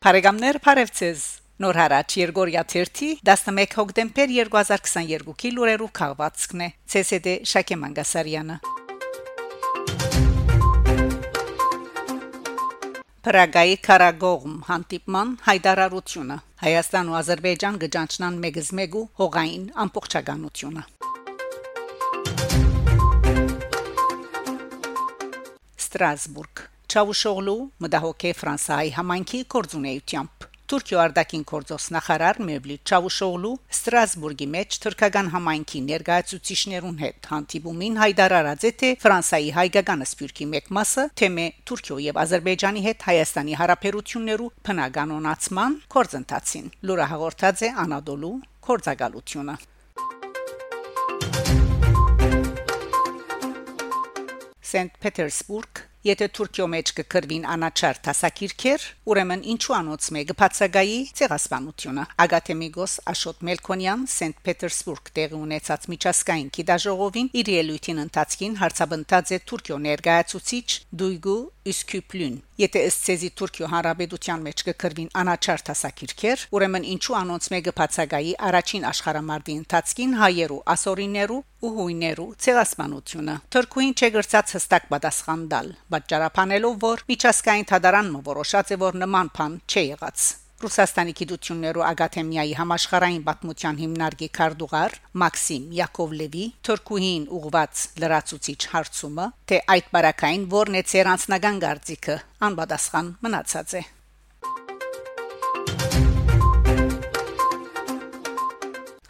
Փարեգամներ Փարեվցես Նոր հարաճ Երգորիա 1 11 հոկտեմբեր 2022-ի լուրերով քաղվածքն է ՑՍԴ Շակե Մանգասարյանը Պրագայի Կարագողմ հանդիպման հայտարարությունը Հայաստան ու Ադրբեջան գճանչնան մեգզ մեգու հողային ամբողջականությունը Ստրասբուրգ Չավուշօղլու մդահոկե Ֆրանսայի համայնքի կորձունեությամբ Թուրքիո արտաքին գործոս նախարար Մևլիթ Չավուշօղլու Ստրասբուրգի մեջ թուրքական համայնքի ներկայացուցիչներուն հետ հանդիպումին հայտարարած է թե Ֆրանսայի հայկական սփյուռքի մեկ մասը թեմե Թուրքիո եւ Ադրբեջանի հետ Հայաստանի հարաբերություններու բնականոնացման կորձընթացին լուրը հաղորդած է Անադոլու կորձակալությունը Սենտ Պետերսբուրգ Եթե Թուրքիո մեջ կկրվին անաչար տասակիրքեր, ուրեմն ինչու անոց մեկը բացագայի ցեղասպանությունը։ Ագաթեմիգոս Աշոտ Մելքոնյան Սենտ Պետերսբուրգ տեղի ունեցած միջազգային գիտաժողովին իր ելույթին ընթացքին հարցաբնտած է Թուրքիո ներկայացուցիչ Դույգու Իսկյուպլուն Եթե ըստ ցեզի Թուրքիո հանրապետության մեջ կկրվին անաչար տասակիրքեր, ուրեմն ինչու անոնց մեկը բացագայի առաջին աշխարհամարտի ընթացքին հայերու, ասորիներու ու հույներու ցեղասպանությունը։ Թուրքուին չգրծած հստակ պատասխան տալ, պատճառաբանելով, որ միջազգային թադարանը որոշած է, որ նման բան չի եղած։ Ռուսաստանի գիտություններու ակադեմիայի համաշխարհային պատմության հիմնարկի քարտուղար Մաքսիմ Յակովլևի Թուրքուհին ուղված լրացուցիչ հարցումը, թե այդ բարակային որն է ցեր անձնական գարձիկը, անպատասխան մնացած է։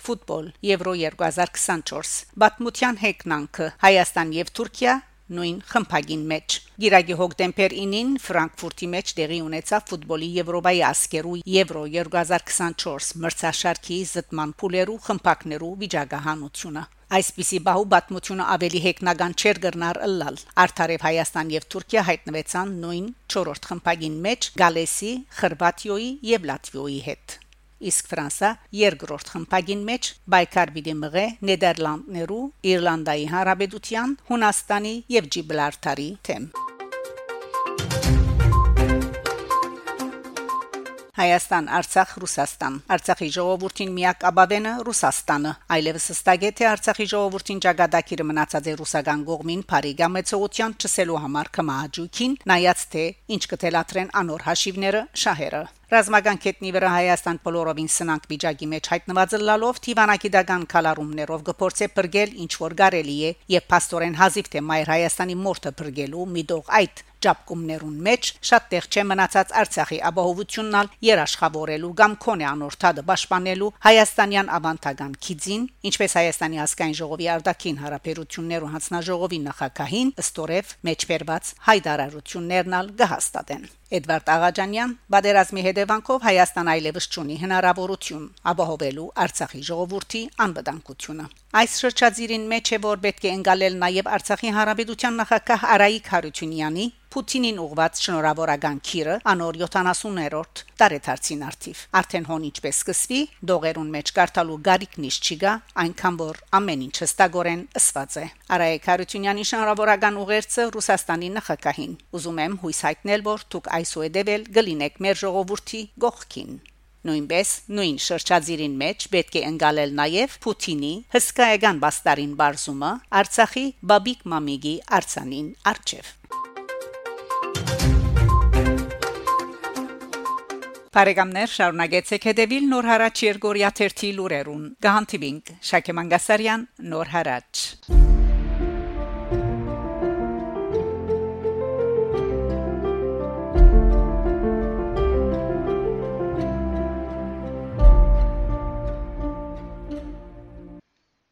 Ֆուտբոլ Եվրո 2024 Բաթմության հեգնանքը Հայաստան եւ Թուրքիա նույն խմբագին մեջ Գիրագի հոկտեմբեր 9-ին Ֆրանկֆուրտի մեջ տեղի ունեցավ ֆուտբոլի Եվրոպայի ասկերու Եվրո 2024 մրցաշարքի զտման փուլերու խմբակներու վիճակահանությունը Այսպիսի բահու բացմությունը ավելի հեգնական չեր գրնար ըլլալ Արթարև Հայաստան եւ Թուրքիա հայտնվեցան նույն 4-րդ խմբագին մեջ Գալեսի, Խրվատիոյի եւ Լատվիոյի հետ իսկ Ֆրանսա երկրորդ խմբագին մեջ բայկար պիտի մղե Նեդերլանդներու, Իռլանդայի Հանրապետության, Հունաստանի եւ Ջիբրալթարի թեմ։ Հայաստան, Արցախ, Ռուսաստան։ Արցախի ժողովրդին միակ աբավենը Ռուսաստանը։ Այլևս հստակ է թե Արցախի ժողովրդին ճակատագիրը մնացած է ռուսական կողմին Փարիգա մեծողության չսելու համար կմահաճուքին, նայած թե ինչ կթելաթրեն անոր հաշիվները շահերը։ Ռազմական կետնի վրա Հայաստան բոլորովին սնանկ վիճակի մեջ հայտնված լալով Տիվանագիտական կալարումներով գործե բրգել ինչ որ կարելի է եւ աստորեն հազիվ թե մայր Հայաստանի մորթը բրգելու միտող այդ ճապկումներուն մեջ շատ տեղ չէ մնացած Արցախի ապահովություննալ երաշխավորելու կամ քոնե անորթադը պաշտպանելու հայաստանյան ավանդական քիզին, ինչպես Հայաստանի ազգային ժողովի արդակին հարաբերություններու հանձնաժողովի նախակահին ըստորև մեջբերված հայտարարություններնալ գահստատեն։ Էդվարդ Աղաջանյան, Բադերազմի հետ հետևանքով Հայաստան այլևս չունի հնարավորություն ապահովելու Արցախի ժողովրդի անվտանգությունը։ Այս շրջազիրին մեջ է որ պետք է ընկալել նաև Արցախի հանրապետության նախագահ Արայիկ Հարությունյանի Պուտինին ուղված շնորհավորական քիրը անոր 70-րդ տարեթարցին արդիվ արդեն հոն ինչպես սկսվի դողերուն մեջ կարդալու գարիկնիշ չգա այնքան որ ամեն ինչ հստակորեն ըսված է Արայիկ Հարությունյանի շնորհավորական ուղերձը Ռուսաստանի նախագահին ուզում եմ հույս հայտնել որ դուք այսուհետև գլինեք մեր ժողովրդի գողքին Նույնպես նույն շրջազիրին մեջ պետք է ընկալել նաև Պուտինի հսկայական բաստարին բարձումը Արցախի Բաբիկ Մամիգի արցանին արչև Բարեկամներ շարունակեցեք հետևել Նոր հարաճ Երգորիա 1-ի լուրերուն։ Գահանտիվինգ Շակե Մանգասարյան Նոր հարաճ